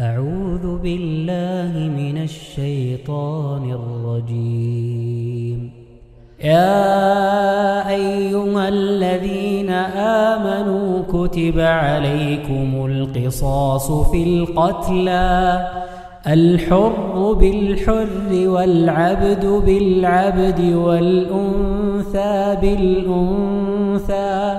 أعوذ بالله من الشيطان الرجيم. يا أيها الذين آمنوا كتب عليكم القصاص في القتلى الحر بالحر والعبد بالعبد والأنثى بالأنثى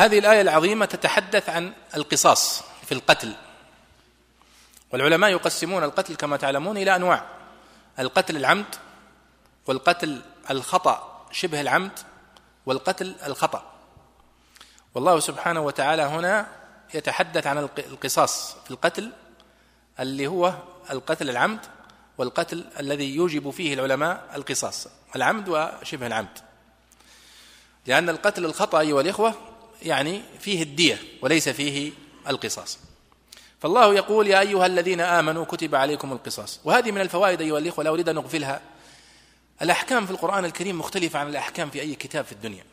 هذه الآية العظيمة تتحدث عن القصاص في القتل. والعلماء يقسمون القتل كما تعلمون إلى أنواع. القتل العمد والقتل الخطأ شبه العمد والقتل الخطأ. والله سبحانه وتعالى هنا يتحدث عن القصاص في القتل اللي هو القتل العمد والقتل الذي يوجب فيه العلماء القصاص. العمد وشبه العمد. لأن القتل الخطأ أيها الإخوة يعني فيه الدية وليس فيه القصاص. فالله يقول يا أيها الذين آمنوا كتب عليكم القصاص. وهذه من الفوائد أيها الإخوة لا أريد أن نغفلها الأحكام في القرآن الكريم مختلفة عن الأحكام في أي كتاب في الدنيا.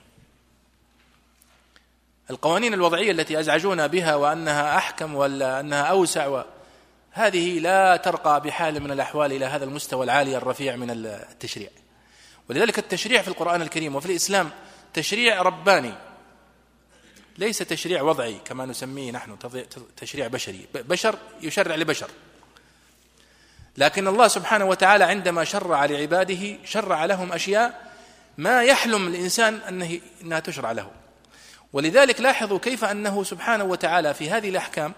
القوانين الوضعية التي أزعجونا بها وأنها أحكم ولا أنها أوسع و... هذه لا ترقى بحال من الأحوال إلى هذا المستوى العالي الرفيع من التشريع. ولذلك التشريع في القرآن الكريم وفي الإسلام تشريع رباني. ليس تشريع وضعي كما نسميه نحن تشريع بشري. بشر يشرع لبشر. لكن الله سبحانه وتعالى عندما شرع لعباده شرع لهم أشياء ما يحلم الإنسان أنه أنها تشرع له. ولذلك لاحظوا كيف أنه سبحانه وتعالى في هذه الأحكام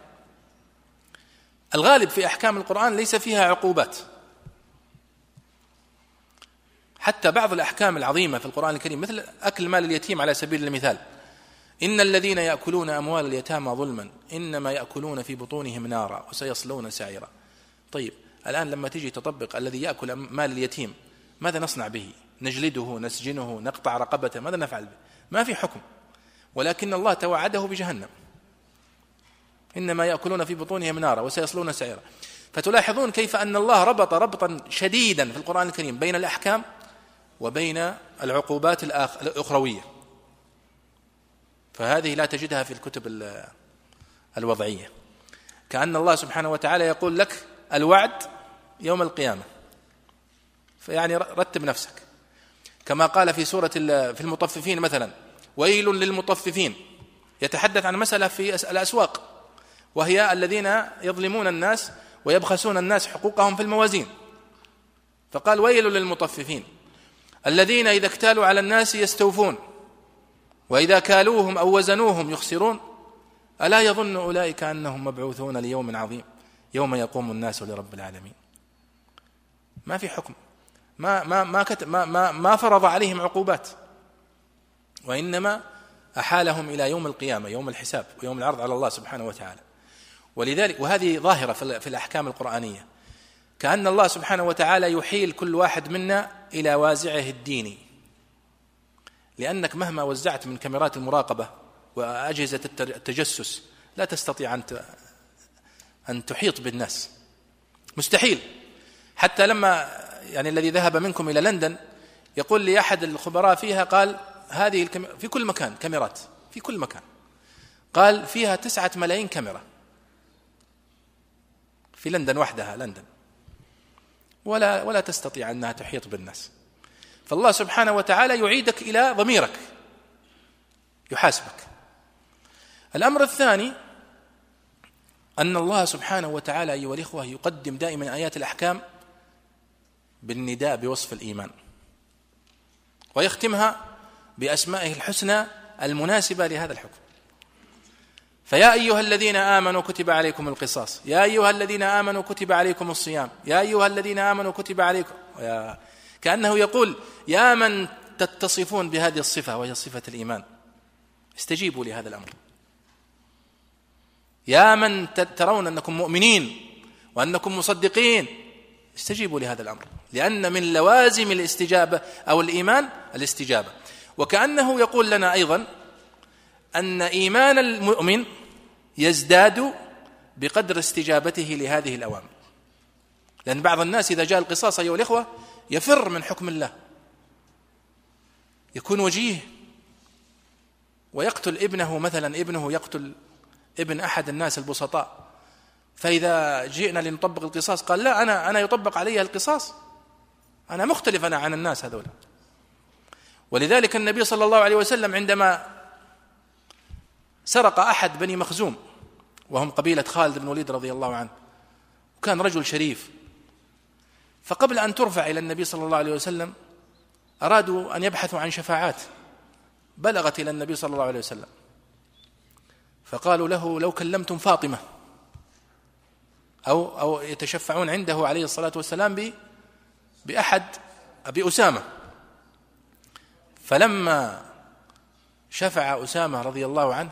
الغالب في أحكام القرآن ليس فيها عقوبات. حتى بعض الأحكام العظيمة في القرآن الكريم مثل أكل مال اليتيم على سبيل المثال. إن الذين يأكلون أموال اليتامى ظلما إنما يأكلون في بطونهم نارا وسيصلون سعيرا. طيب الآن لما تجي تطبق الذي يأكل مال اليتيم ماذا نصنع به؟ نجلده نسجنه نقطع رقبته ماذا نفعل به؟ ما في حكم. ولكن الله توعده بجهنم. إنما يأكلون في بطونهم نارا وسيصلون سعيرا. فتلاحظون كيف أن الله ربط ربطا شديدا في القرآن الكريم بين الأحكام وبين العقوبات الأخروية. فهذه لا تجدها في الكتب الوضعية. كأن الله سبحانه وتعالى يقول لك الوعد يوم القيامة. فيعني رتب نفسك. كما قال في سورة في المطففين مثلا ويل للمطففين. يتحدث عن مسألة في الأسواق وهي الذين يظلمون الناس ويبخسون الناس حقوقهم في الموازين. فقال ويل للمطففين الذين إذا اكتالوا على الناس يستوفون. وإذا كالوهم أو وزنوهم يخسرون ألا يظن أولئك أنهم مبعوثون ليوم عظيم يوم يقوم الناس لرب العالمين. ما في حكم. ما ما ما, ما, ما, ما فرض عليهم عقوبات. وإنما أحالهم إلى يوم القيامة يوم الحساب ويوم العرض على الله سبحانه وتعالى. ولذلك وهذه ظاهرة في الأحكام القرآنية. كأن الله سبحانه وتعالى يحيل كل واحد منا إلى وازعه الديني. لأنك مهما وزعت من كاميرات المراقبة وأجهزة التجسس لا تستطيع أن أن تحيط بالناس. مستحيل. حتى لما يعني الذي ذهب منكم إلى لندن يقول لي أحد الخبراء فيها قال هذه في كل مكان كاميرات في كل مكان. قال فيها تسعة ملايين كاميرا. في لندن وحدها لندن. ولا ولا تستطيع أنها تحيط بالناس. فالله سبحانه وتعالى يعيدك إلى ضميرك يحاسبك. الأمر الثاني أن الله سبحانه وتعالى أيها الإخوة يقدم دائما آيات الأحكام بالنداء بوصف الإيمان ويختمها بأسمائه الحسنى المناسبة لهذا الحكم. فيا أيها الذين آمنوا كتب عليكم القصاص يا أيها الذين آمنوا كتب عليكم الصيام يا أيها الذين آمنوا كتب عليكم يا كأنه يقول يا من تتصفون بهذه الصفة وهي صفة الإيمان. استجيبوا لهذا الأمر. يا من ترون أنكم مؤمنين وأنكم مصدقين. استجيبوا لهذا الأمر. لأن من لوازم الاستجابة أو الإيمان الاستجابة. وكأنه يقول لنا أيضا أن إيمان المؤمن يزداد بقدر استجابته لهذه الأوامر. لأن بعض الناس إذا جاء القصاص أيها الإخوة يفر من حكم الله. يكون وجيه ويقتل ابنه مثلا ابنه يقتل ابن أحد الناس البسطاء. فإذا جئنا لنطبق القصاص قال لا أنا أنا يطبق علي القصاص. أنا مختلف أنا عن الناس هذول. ولذلك النبي صلى الله عليه وسلم عندما سرق أحد بني مخزوم وهم قبيلة خالد بن وليد رضي الله عنه وكان رجل شريف فقبل أن ترفع إلى النبي صلى الله عليه وسلم أرادوا أن يبحثوا عن شفاعات. بلغت إلى النبي صلى الله عليه وسلم. فقالوا له لو كلمتم فاطمة أو أو يتشفعون عنده عليه الصلاة والسلام بأحد أبي أسامة فلما شفع أسامة رضي الله عنه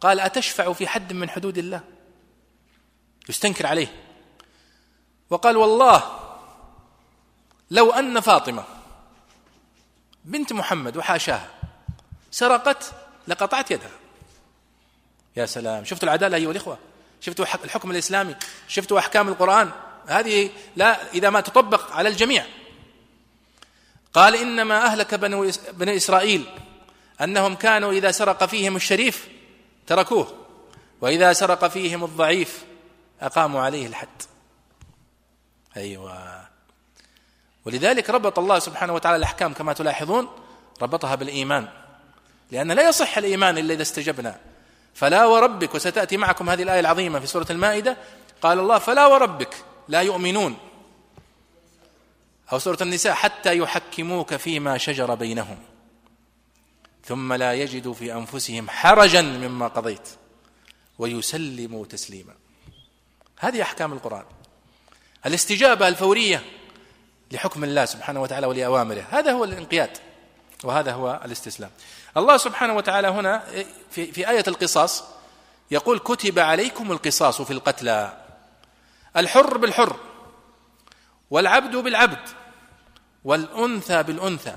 قال أتشفع في حد من حدود الله؟ يستنكر عليه. وقال والله لو أن فاطمة بنت محمد وحاشاها سرقت لقطعت يدها. يا سلام شفتوا العدالة أيها الإخوة؟ شفتوا الحكم الإسلامي؟ شفتوا أحكام القرآن؟ هذه لا إذا ما تطبق على الجميع. قال إنما أهلك بنو بني إسرائيل أنهم كانوا إذا سرق فيهم الشريف تركوه وإذا سرق فيهم الضعيف أقاموا عليه الحد. أيوة. ولذلك ربط الله سبحانه وتعالى الأحكام كما تلاحظون ربطها بالإيمان. لأن لا يصح الإيمان إلا إذا استجبنا. فلا وربك وستأتي معكم هذه الآية العظيمة في سورة المائدة قال الله فلا وربك لا يؤمنون. أو سورة النساء حتى يحكموك فيما شجر بينهم. ثم لا يجدوا في أنفسهم حرجا مما قضيت. ويسلموا تسليما. هذه أحكام القرآن. الاستجابة الفورية لحكم الله سبحانه وتعالى ولأوامره. هذا هو الانقياد وهذا هو الاستسلام. الله سبحانه وتعالى هنا في, في آية القصاص يقول كتب عليكم القصاص في القتلى. الحر بالحر والعبد بالعبد والأنثى بالأنثى.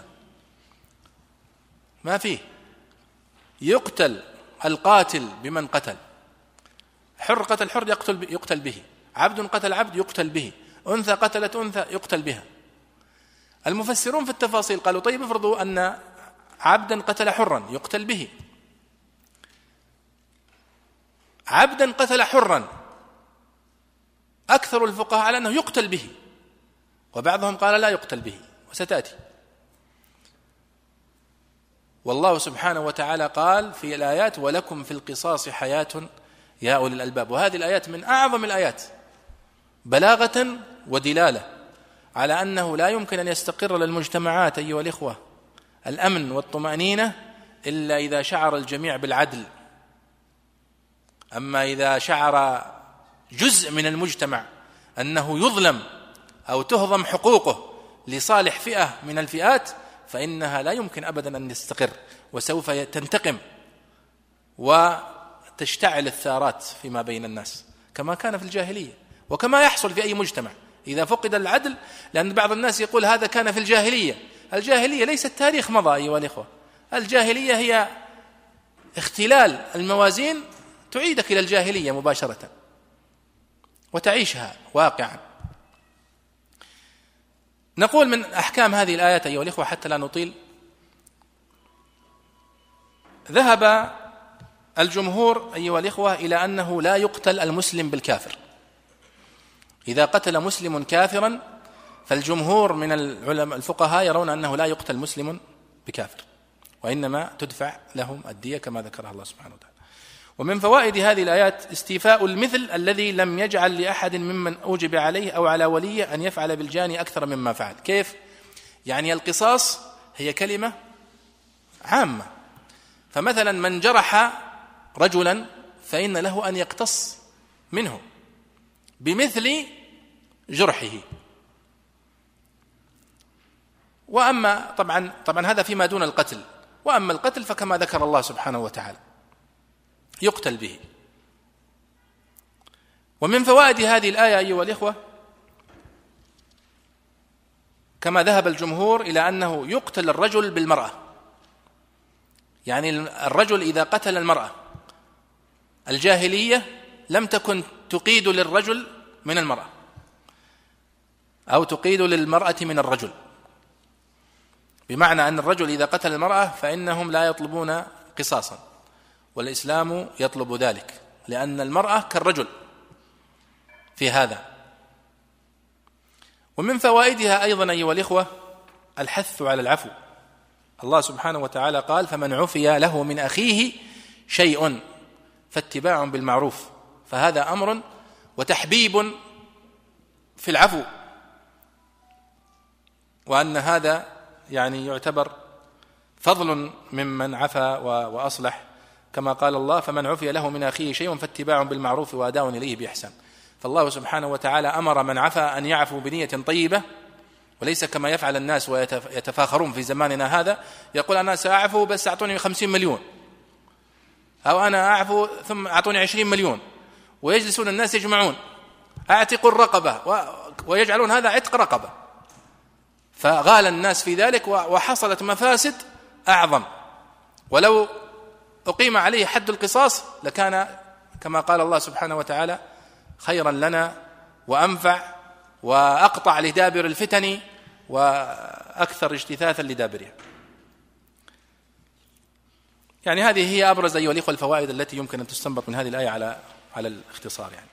ما فيه؟ يقتل القاتل بمن قتل. حر قتل حر يقتل يقتل به. عبد قتل عبد يقتل به. أنثى قتلت أنثى يقتل بها. المفسرون في التفاصيل قالوا طيب افرضوا أن عبدا قتل حرا يقتل به. عبدا قتل حرا أكثر الفقهاء على أنه يقتل به وبعضهم قال لا يقتل به وستأتي. والله سبحانه وتعالى قال في الآيات ولكم في القصاص حياة يا أولي الألباب وهذه الآيات من أعظم الآيات بلاغة ودلالة. على أنه لا يمكن أن يستقر للمجتمعات أيها الإخوة الأمن والطمأنينة إلا إذا شعر الجميع بالعدل. أما إذا شعر جزء من المجتمع أنه يظلم أو تهضم حقوقه لصالح فئة من الفئات فإنها لا يمكن أبدا أن تستقر وسوف تنتقم وتشتعل الثارات فيما بين الناس كما كان في الجاهلية وكما يحصل في أي مجتمع. إذا فقد العدل لأن بعض الناس يقول هذا كان في الجاهلية. الجاهلية ليس التاريخ مضى أيها الإخوة. الجاهلية هي اختلال الموازين تعيدك إلى الجاهلية مباشرة وتعيشها واقعا. نقول من أحكام هذه الآيات أيها الإخوة حتى لا نطيل. ذهب الجمهور أيها الإخوة إلى أنه لا يقتل المسلم بالكافر. إذا قتل مسلم كافرا فالجمهور من العلماء الفقهاء يرون أنه لا يقتل مسلم بكافر وإنما تدفع لهم الدية كما ذكرها الله سبحانه وتعالى. ومن فوائد هذه الآيات استيفاء المثل الذي لم يجعل لأحد ممن أوجب عليه أو على وليه أن يفعل بالجاني أكثر مما فعل. كيف؟ يعني القصاص هي كلمة عامة. فمثلا من جرح رجلا فإن له أن يقتص منه. بمثل جرحه. وأما طبعا طبعا هذا فيما دون القتل. وأما القتل فكما ذكر الله سبحانه وتعالى. يقتل به. ومن فوائد هذه الآية أيها الإخوة كما ذهب الجمهور إلى أنه يقتل الرجل بالمرأة. يعني الرجل إذا قتل المرأة. الجاهلية لم تكن تقيد للرجل من المرأة أو تقيد للمرأة من الرجل. بمعنى أن الرجل إذا قتل المرأة فإنهم لا يطلبون قصاصا والإسلام يطلب ذلك لأن المرأة كالرجل في هذا. ومن فوائدها أيضا أيها الإخوة الحث على العفو. الله سبحانه وتعالى قال فمن عفي له من أخيه شيء فاتباع بالمعروف. فهذا أمر وتحبيب في العفو. وأن هذا يعني يعتبر فضل ممن عفا وأصلح. كما قال الله فمن عفي له من أخيه شيء فاتباع بالمعروف وأداء إليه بإحسان. فالله سبحانه وتعالى أمر من عفا أن يعفو بنية طيبة. وليس كما يفعل الناس ويتفاخرون في زماننا هذا. يقول أنا سأعفو بس أعطوني خمسين مليون. أو أنا أعفو ثم أعطوني عشرين مليون. ويجلسون الناس يجمعون. أعتقوا الرقبة ويجعلون هذا عتق رقبة. فغال الناس في ذلك وحصلت مفاسد أعظم. ولو أقيم عليه حد القصاص لكان كما قال الله سبحانه وتعالى خيرا لنا وأنفع وأقطع لدابر الفتن وأكثر اجتثاثا لدابرها. يعني هذه هي أبرز أيها الإخوة الفوائد التي يمكن أن تستنبط من هذه الآية على على الاختصار يعني.